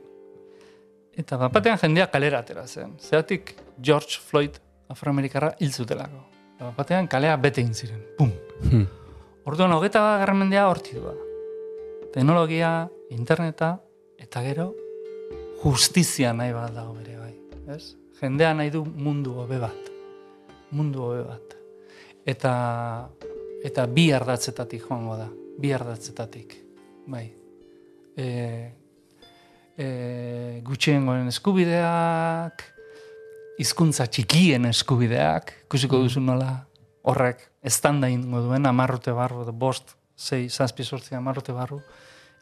[SPEAKER 4] eta bapatean jendea kalera atera zen. Zeratik George Floyd afroamerikarra hil zutelako. Bapatean kalea bete ziren. Pum.
[SPEAKER 6] Hmm.
[SPEAKER 4] Orduan, hogeta bat garramendea horti doa. Teknologia, interneta, eta gero, justizia nahi bat dago bere bai. Ez? Jendea nahi du mundu hobe bat. Mundu hobe bat. Eta, eta bi ardatzetatik joango da. Bi ardatzetatik. Bai. E, e, gutxiengoen eskubideak, hizkuntza txikien eskubideak, ikusiko duzu nola horrek estanda ingo duen, amarrute barru, edo bost, zei, zazpi sortzi amarrute barru,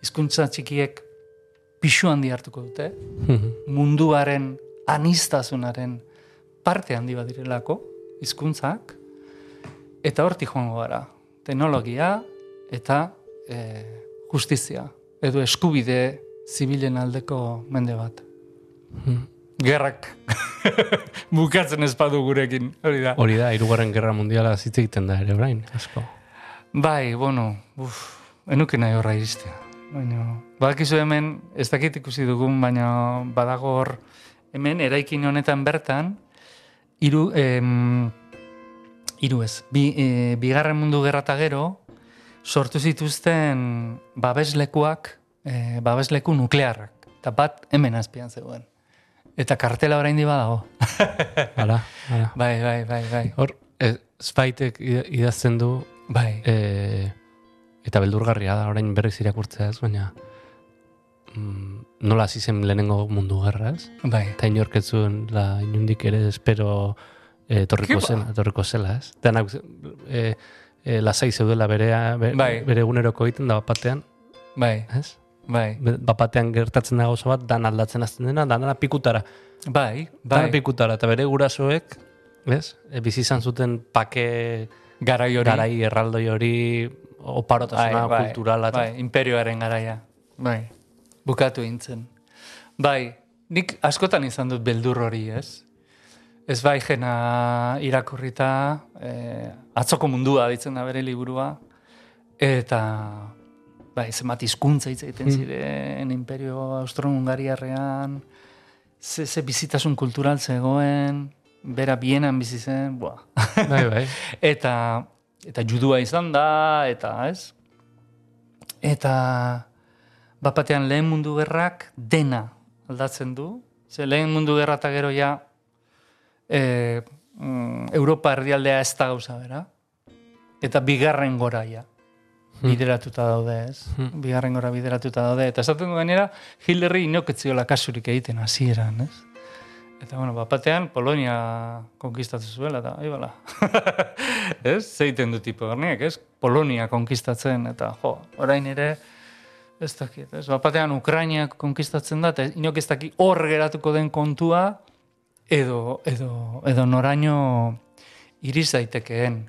[SPEAKER 4] hizkuntza txikiek pixu handi hartuko dute, munduaren anistazunaren parte handi bat direlako, hizkuntzak, eta hortik joango gara. Teknologia eta e, justizia, edo eskubide zibilen aldeko mende bat. Gerrak *laughs* bukatzen ez badu gurekin, hori da.
[SPEAKER 6] Hori da, irugarren gerra mundiala hitz egiten da ere orain, asko.
[SPEAKER 4] Bai, bueno, uf, enuke nahi horra iristea. Baina, badakizu hemen, ez dakit ikusi dugun, baina badago hor, hemen, eraikin honetan bertan, hiru em, hiru ez, bi, e, bigarren mundu gerra eta gero, sortu zituzten babeslekuak, e, babesleku nuklearrak. Eta bat hemen azpian zegoen. Eta kartela orain di badago. *laughs*
[SPEAKER 6] Hala, hala.
[SPEAKER 4] bai, bai, bai, bai.
[SPEAKER 6] Hor, e, Spaitek ida- idazten du,
[SPEAKER 4] Bai,
[SPEAKER 6] e, eta beldurgarria da, orain berriz irakurtzea ez, baina mm, nola hasi zen lehenengo mundu gerra ez?
[SPEAKER 4] bai.
[SPEAKER 6] Eta inork ez zuen, la, inundik ere espero e,
[SPEAKER 4] ba?
[SPEAKER 6] zela, etorriko zela, ez? Denak e, e, lasai zeudela berea, be,
[SPEAKER 4] Bai.
[SPEAKER 6] bere eguneroko egiten da bapatean,
[SPEAKER 4] Bai,
[SPEAKER 6] ez?
[SPEAKER 4] Bai,
[SPEAKER 6] Bapatean gertatzen da gauza bat, dan aldatzen azten dena, dana pikutara.
[SPEAKER 4] bai,
[SPEAKER 6] Dana
[SPEAKER 4] bai.
[SPEAKER 6] pikutara, eta bere gurasoek, ez? E, bizi izan zuten pake
[SPEAKER 4] Garai hori.
[SPEAKER 6] garai erraldoi hori oparotasuna kulturala. eta-
[SPEAKER 4] bai, imperioaren garaia. Bai, bukatu intzen. Bai, nik askotan izan dut beldur hori, ez? Ez bai jena irakurrita, eh, atzoko mundua ditzen da bere liburua, eta bai, zenbat hizkuntza hitz egiten ziren imperio austro-hungariarrean, ze, ze bizitasun kultural zegoen, bera bienan bizi zen, buah.
[SPEAKER 6] Bai, bai. *laughs*
[SPEAKER 4] eta eta judua izan da eta ez? Eta bapatean lehen mundu gerrak dena aldatzen du. Ze lehen mundu gerra eta gero ja e, mm, Europa erdialdea ez da gauza bera. Eta bigarren gora ja bideratuta daude ez bigarren gora bideratuta daude eta esaten du gainera Hitlerri inoketziola kasurik egiten hasieran ez Eta, bueno, bapatean Polonia konkistatzen zuela, eta, ahi bala. *laughs* ez? Zeiten du tipo garniek, ez? Polonia konkistatzen, eta, jo, orain ere, ez dakit, ez? Bapatean Ukrainak konkistatzen da, eta inok ez daki hor geratuko den kontua, edo, edo, edo noraino iriz daitekeen.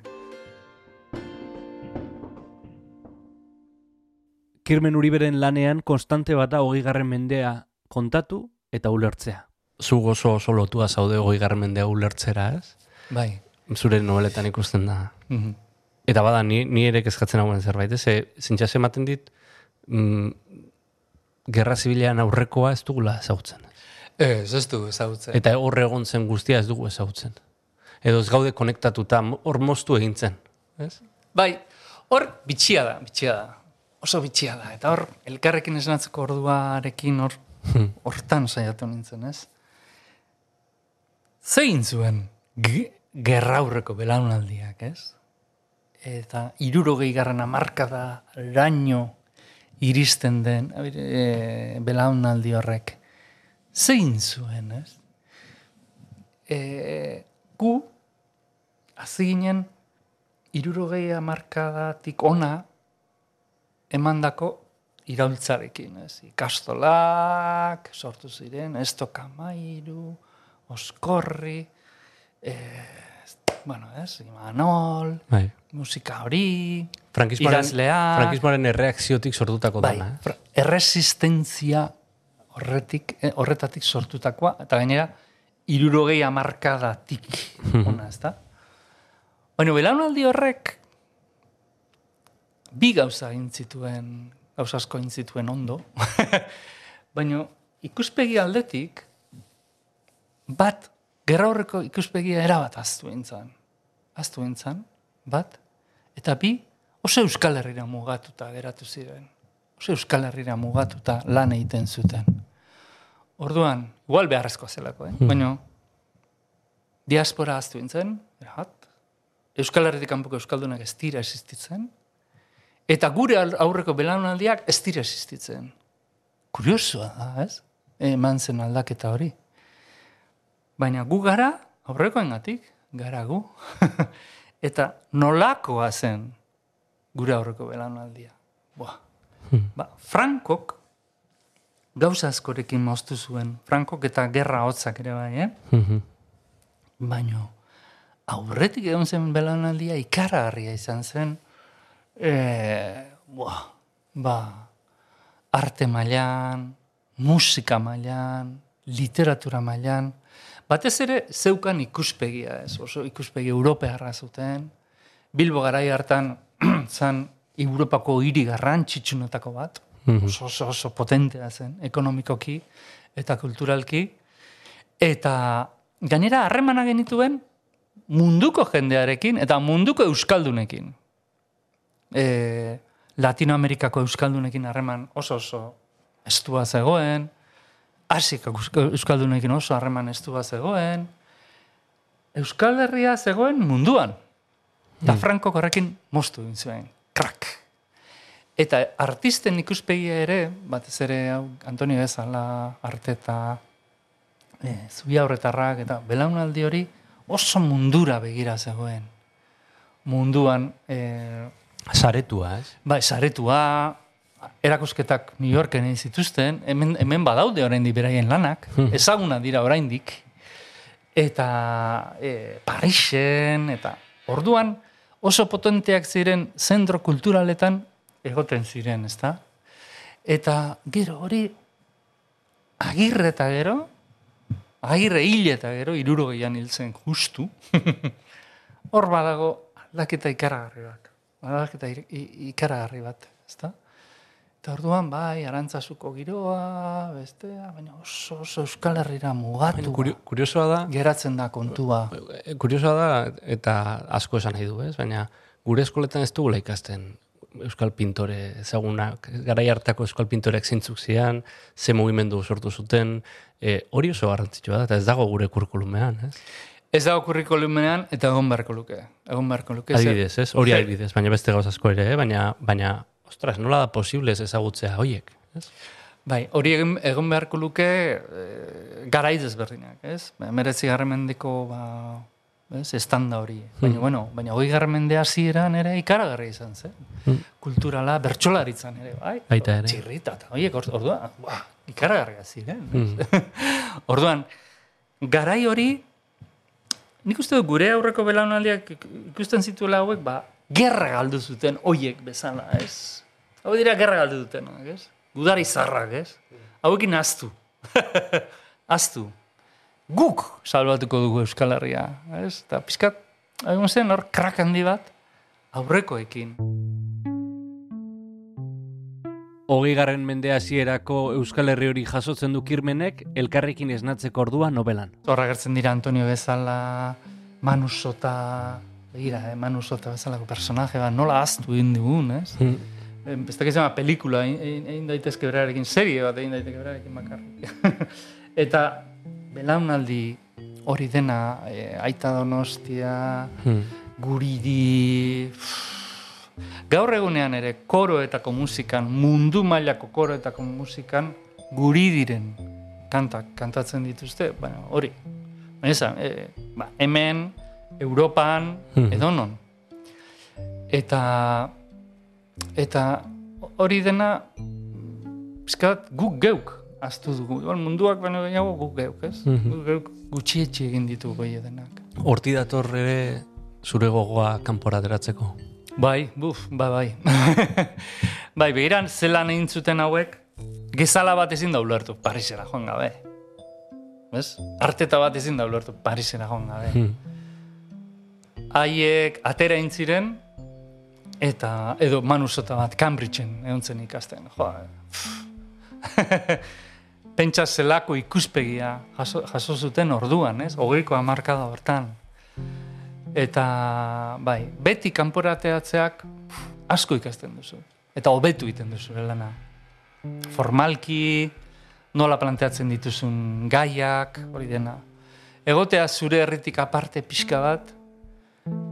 [SPEAKER 3] Kirmen Uriberen lanean konstante bat da hogei garren mendea kontatu eta ulertzea.
[SPEAKER 6] Zu oso oso lotua zaude hogei garren mendea ulertzera, ez?
[SPEAKER 4] Bai.
[SPEAKER 6] Zure nobeletan ikusten da.
[SPEAKER 4] Mhm.
[SPEAKER 6] Eta bada, ni, ni ere kezkatzen hauen zerbait, ez? Zintxas ematen dit, mm, gerra zibilean aurrekoa ez dugula ezautzen.
[SPEAKER 4] Ez, ez du ezagutzen.
[SPEAKER 6] Eta hor egon zen guztia ez dugu ezautzen. Edo ez gaude konektatuta, hor moztu egin zen. Ez?
[SPEAKER 4] Bai, hor bitxia da, bitxia da. Oso bitxia da. Eta hor, elkarrekin esnatzeko orduarekin hor, hortan saiatu nintzen, ez? Zein zuen ge- gerraurreko belaunaldiak, ez? Eta irurogei garren amarkada raino iristen den e, belaunaldi horrek. Zein zuen, ez? E, gu, hazi ginen, irurogei amarkadatik ona emandako iraultzarekin, ez? Ikastolak, sortu ziren, estokamairu, oskorri, eh, bueno, ez? Imanol,
[SPEAKER 6] Bai.
[SPEAKER 4] musika hori,
[SPEAKER 6] Frankismoaren,
[SPEAKER 4] idazleak,
[SPEAKER 6] frankismoaren erreakziotik sortutako
[SPEAKER 4] bai,
[SPEAKER 6] dana, eh?
[SPEAKER 4] erresistentzia horretik, eh, horretatik sortutakoa, eta gainera, irurogei amarkadatik *laughs* ona, ez da? Baina, belaunaldi horrek bi gauza egin zituen, gauza asko egin zituen ondo, *laughs* baina ikuspegi aldetik, bat, gerra horreko ikuspegia erabat aztu entzan. Aztu entzan, bat, eta bi, oso Euskal Herrira mugatuta geratu ziren. Oso Euskal Herrira mugatuta lan egiten zuten. Orduan, igual beharrezkoa zelako, eh? baina diaspora aztu entzen, erabat, Euskal Herritik kanpoko Euskaldunak ez dira existitzen, eta gure aurreko belaunaldiak ez dira existitzen. Kuriosoa da, ez? Eman zen aldaketa hori. Baina gu gara, aurrekoengatik, gara gu. *laughs* eta nolakoa zen gure aurreko belaunaldia. Buah. Ba, Frankok gauza askorekin moztu zuen. Frankok eta gerra hotzak ere bai, eh?
[SPEAKER 6] Mhm.
[SPEAKER 4] Baina aurretik egon zen belaunaldia ikaragarria izan zen e, buah, ba, arte mailan, musika mailan, literatura mailan, batez ere zeukan ikuspegia ez, oso ikuspegi europearra zuten, Bilbo garai hartan *clears throat* zan Europako hiri garrantzitsunetako bat,
[SPEAKER 6] Mhm.
[SPEAKER 4] oso, oso, oso potentea zen, ekonomikoki eta kulturalki, eta gainera harremana genituen munduko jendearekin eta munduko euskaldunekin. E, Latinoamerikako euskaldunekin harreman oso oso estua zegoen, Asiko euskaldunekin oso harreman estua zegoen, Euskal Herria zegoen munduan. Eta Franco horrekin moztu egin zuen. Krak! Eta artisten ikuspegia ere, batez ere hau, Antonio Bezala, Arteta, e, Zubia horretarrak, eta belaunaldi hori oso mundura begira zegoen. Munduan, e,
[SPEAKER 6] Saretua, ez?
[SPEAKER 4] bai, saretua, erakusketak New Yorken egin zituzten, hemen, hemen badaude oraindik beraien lanak, ezaguna dira oraindik, eta e, Parisen, eta orduan oso potenteak ziren zentro kulturaletan egoten ziren, ezta? Eta gero hori agirre eta gero, agirre hil eta gero, irurogeian hil zen justu, *laughs* hor badago aldaketa ikaragarri bat. Aldaketa ir- i- ikaragarri bat, ezta? Eta orduan, bai, arantzasuko giroa, bestea, baina oso, oso Euskal Herrira mugatu.
[SPEAKER 6] Kurio, kuriosoa da,
[SPEAKER 4] Geratzen da kontua.
[SPEAKER 6] Eh, kuriosoa da, eta asko esan nahi du, ez? Baina gure eskoletan ez dugula ikasten euskal pintore ezagunak, garai hartako euskal pintoreak zintzuk zian, ze mugimendu sortu zuten, e, hori oso garrantzitsua da, eta ez dago gure kurkulumean, ez?
[SPEAKER 4] Ez dago kurrikulumean eta egon beharko luke. Egon beharko luke.
[SPEAKER 6] Adibidez, ez? Hori adibidez, baina beste gauz asko ere, eh? baina, baina, ostras, nola da posible ez ezagutzea hoiek, ez?
[SPEAKER 4] Bai, hori egin, egon beharko luke e, garaiz ezberdinak, ez? Meretzi garremendeko, ba, ez, estanda hori. Baina, bueno, baina hoi garremende hasieran ere ikaragarri izan, ze? Kulturala, bertsolaritzan ere, bai?
[SPEAKER 6] Baita ere.
[SPEAKER 4] Txirrita, eta horiek, or- orduan, ba, ikaragarria ziren. ez? *laughs* orduan, garai hori, nik uste dut gure aurreko belaunaldiak ik- ikusten zituela hauek, ba, gerra galdu zuten hoiek bezala, ez? Hau dira gerra galdu dutenak, ez? Gudari zarrak, ez? Hauekin aztu. *laughs* aztu. Guk salbatuko dugu Euskal Herria, ez? Eta pizkat, egon zen hor krak handi bat, aurrekoekin.
[SPEAKER 3] Hogei garren mende hasierako Euskal Herri hori jasotzen du kirmenek elkarrekin esnatzeko ordua nobelan.
[SPEAKER 4] Horra gertzen dira Antonio bezala, Manu Sota, begira, eh, Manu Sota bezalako personaje bat, nola aztu egin dugun, ez? Beste que se llama pelikula, egin- daitezke berarekin, serie bat egin daiteke berarekin bakarrik. *laughs* Eta belaunaldi hori dena, eh, aita donostia, guridi, gaur egunean ere koroetako musikan, mundu mailako koroetako musikan, guri diren kantak kantatzen dituzte, baina hori. Baina e, ba, hemen, Europan, edonon. Eta, eta hori dena, pizkat, guk geuk aztu dugu. Munduak baino gehiago guk geuk, ez? Guk geuk gutxietxe egin ditu goie denak.
[SPEAKER 6] Horti dator ere zure gogoa kanpora ateratzeko.
[SPEAKER 4] Bai, buf, bai, bai. *laughs* bai, begiran, zelan egin zuten hauek, gezala bat ezin da ulertu, Parisera joan gabe. Bez? Arteta bat ezin da ulertu, Parisera joan gabe. Haiek atera egin ziren, eta edo manusota bat Cambridgeen egon zen ikasten. Jo, *laughs* pentsa zelako ikuspegia jaso, jaso zuten orduan, ez? Hogeiko hamarkada hortan. Eta, bai, beti kanporateatzeak asko ikasten duzu. Eta hobetu egiten duzu lana. Formalki, nola planteatzen dituzun gaiak, hori dena. Egotea zure herritik aparte pixka bat,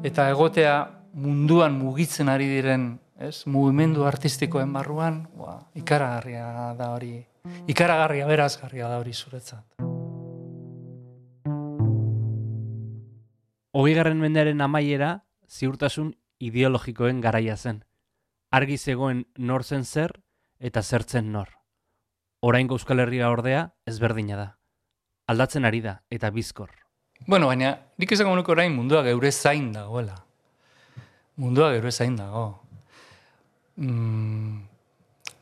[SPEAKER 4] eta egotea munduan mugitzen ari diren, ez, mugimendu artistikoen barruan, ua, ikaragarria da hori. Ikaragarria, berazgarria da hori zuretzat.
[SPEAKER 3] Hogei garren mendearen amaiera ziurtasun ideologikoen garaia zen. Argi zegoen nor zen zer eta zertzen nor. Oraingo Euskal Herria ordea ezberdina da. Aldatzen ari da eta bizkor.
[SPEAKER 4] Bueno, baina nik esango nuke orain mundua geure zain dagoela. Mundua geure zain dago. Mm,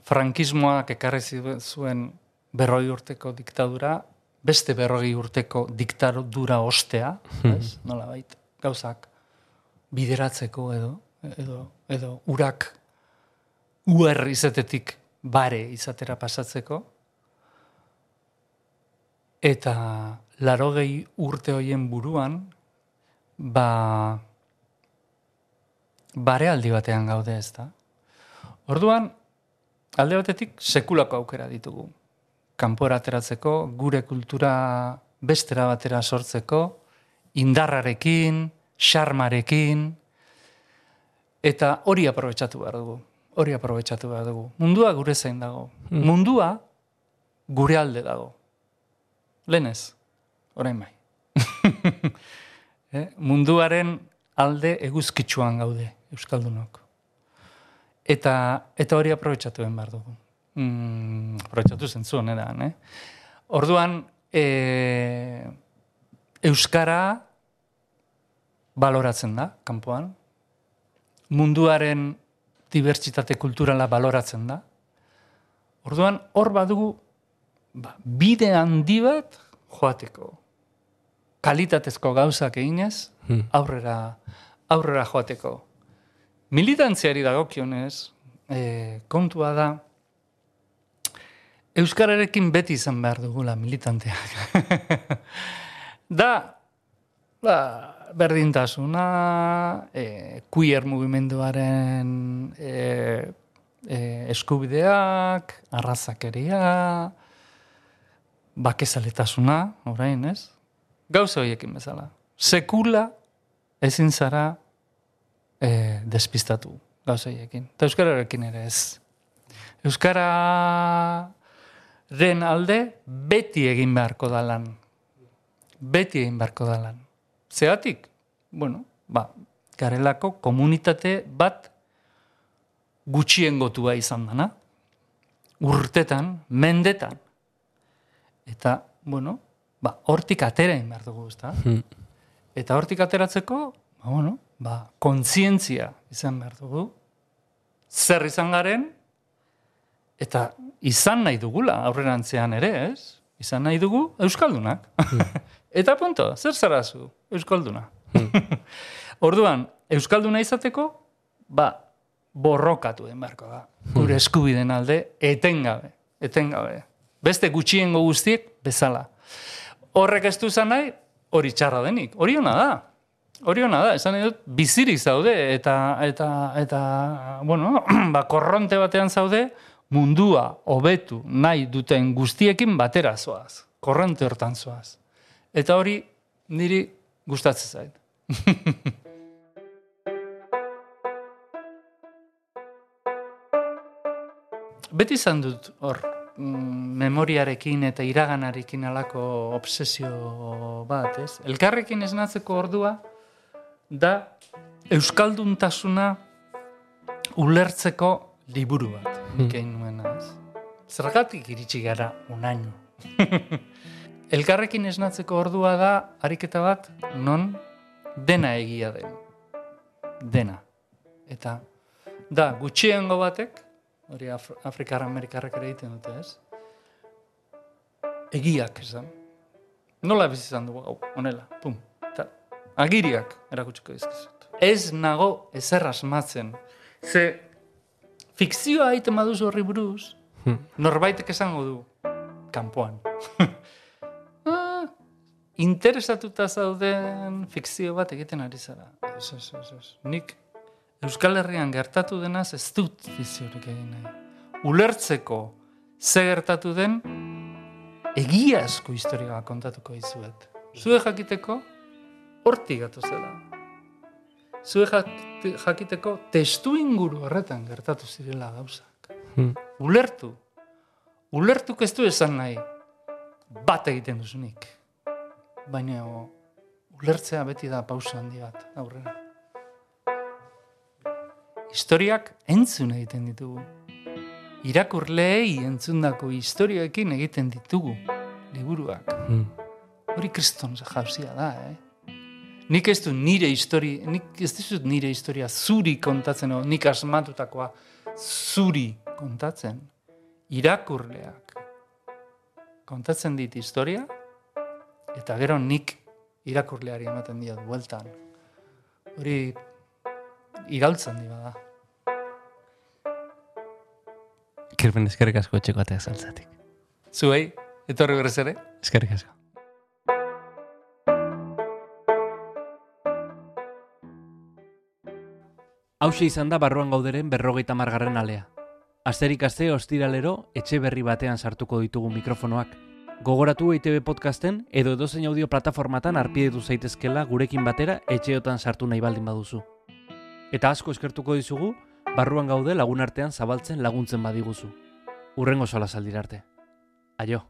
[SPEAKER 4] frankismoak ekarri zuen berroi urteko diktadura, beste berroi urteko diktadura ostea, ez? Nola gauzak bideratzeko edo, edo edo urak uer izatetik bare izatera pasatzeko, eta larogei urte hoien buruan, ba, bare aldi batean gaude ez da. Orduan, alde batetik sekulako aukera ditugu. Kanpora ateratzeko, gure kultura bestera batera sortzeko, indarrarekin, xarmarekin, eta hori aprobetsatu behar dugu. Hori aprobetsatu behar dugu. Mundua gure zein dago. Mundua gure alde dago. Lenez, orain bai. *laughs* eh? Munduaren alde eguzkitsuan gaude, Euskaldunok. Eta, eta hori aprobetsatu behar dugu. Mm, aprobetsatu zentzu honetan, eh? Orduan, e, Euskara baloratzen da, kanpoan. Munduaren dibertsitate kulturala baloratzen da. Orduan, hor badugu ba, bide handi bat joateko. Kalitatezko gauzak eginez, aurrera, aurrera joateko. Militantziari dagokionez, e, kontua da, Euskararekin beti izan behar dugula militanteak. *laughs* da, ba, berdintasuna, e, queer mugimenduaren e, e, eskubideak, arrazakeria, bakezaletasuna, orain, ez? Gauza horiekin bezala. Sekula ezin zara e, despistatu gauza horiekin. Eta Euskararekin ere ez. Euskara den alde beti egin beharko da lan. Beti egin beharko da lan. Zegatik, bueno, ba, garelako komunitate bat gutxien gotua izan dana. Urtetan, mendetan. Eta, bueno, ba, hortik atera egin behar dugu, ezta? Eta hortik ateratzeko, ba, bueno, ba, kontzientzia izan behar dugu. Zer izan garen, eta izan nahi dugula aurrerantzean ere, ez? Izan nahi dugu Euskaldunak. *laughs* eta punto, zer zarazu? Euskalduna. *laughs* Orduan, Euskalduna izateko, ba, borrokatu den beharko da. Gure eskubiden alde, etengabe, etengabe. Beste gutxiengo guztiek bezala. Horrek ez du nahi, hori txarra denik. Hori hona da. Hori hona da, esan nahi dut, bizirik zaude, eta, eta, eta bueno, *clears throat* ba, korronte batean zaude, mundua hobetu nahi duten guztiekin batera zoaz. Korronte hortan zoaz. Eta hori niri gustatzen zait. *laughs* Beti izan dut hor, mm, memoriarekin eta iraganarekin alako obsesio bat, ez? Elkarrekin esnatzeko ordua da euskalduntasuna ulertzeko liburu bat, nik egin nuena, ez? Zergatik iritsi gara unaino. *laughs* Elkarrekin esnatzeko ordua da ariketa bat non dena egia den. Dena. Eta da gutxiengo batek, hori Af Afrikar Amerikarrek ere egiten dute, ez? Egiak, esan. Nola bizi izan dugu, hau, honela, pum. Eta agiriak erakutsiko dizkizut. Ez nago ezer asmatzen. Ze fikzioa egiten baduzu horri buruz, norbaitek esango du, kanpoan. *laughs* ah, interesatuta zauden fikzio bat egiten ari zara. Ez, ez, ez, ez. Nik Euskal Herrian gertatu denaz ez dut fikziorik egin nahi. Ulertzeko ze gertatu den egiazko historia kontatuko dizuet. Zue jakiteko hortik gatu zela. Zue jak- jakiteko testu inguru horretan gertatu zirela gauzak. Ulertu. Ulertuk ez du esan nahi bat egiten duzunik. Baina o, ulertzea beti da pausa handi bat aurrera. Historiak entzun egiten ditugu. Irakurleei entzundako historioekin egiten ditugu liburuak. Hori kriston jauzia da, eh? Nik ez du nire histori, nik ez dizut nire historia zuri kontatzen, o, nik asmatutakoa zuri kontatzen. Irakurleak kontatzen dit historia, eta gero nik irakurleari ematen diot bueltan. Hori iraltzen di bada.
[SPEAKER 3] Kirben eskerrik asko etxeko atea saltzatik.
[SPEAKER 4] Zuei, etorri berrez ere?
[SPEAKER 3] Eskerrik asko. Hauxe izan da barruan gauderen berrogeita margarren alea. Asterik aste ostiralero etxe berri batean sartuko ditugu mikrofonoak. Gogoratu EITB podcasten edo edozein audio plataformatan arpidetu zaitezkela gurekin batera etxeotan sartu nahi baldin baduzu. Eta asko eskertuko dizugu, barruan gaude lagun artean zabaltzen laguntzen badiguzu. Urrengo sola saldirarte. Aio.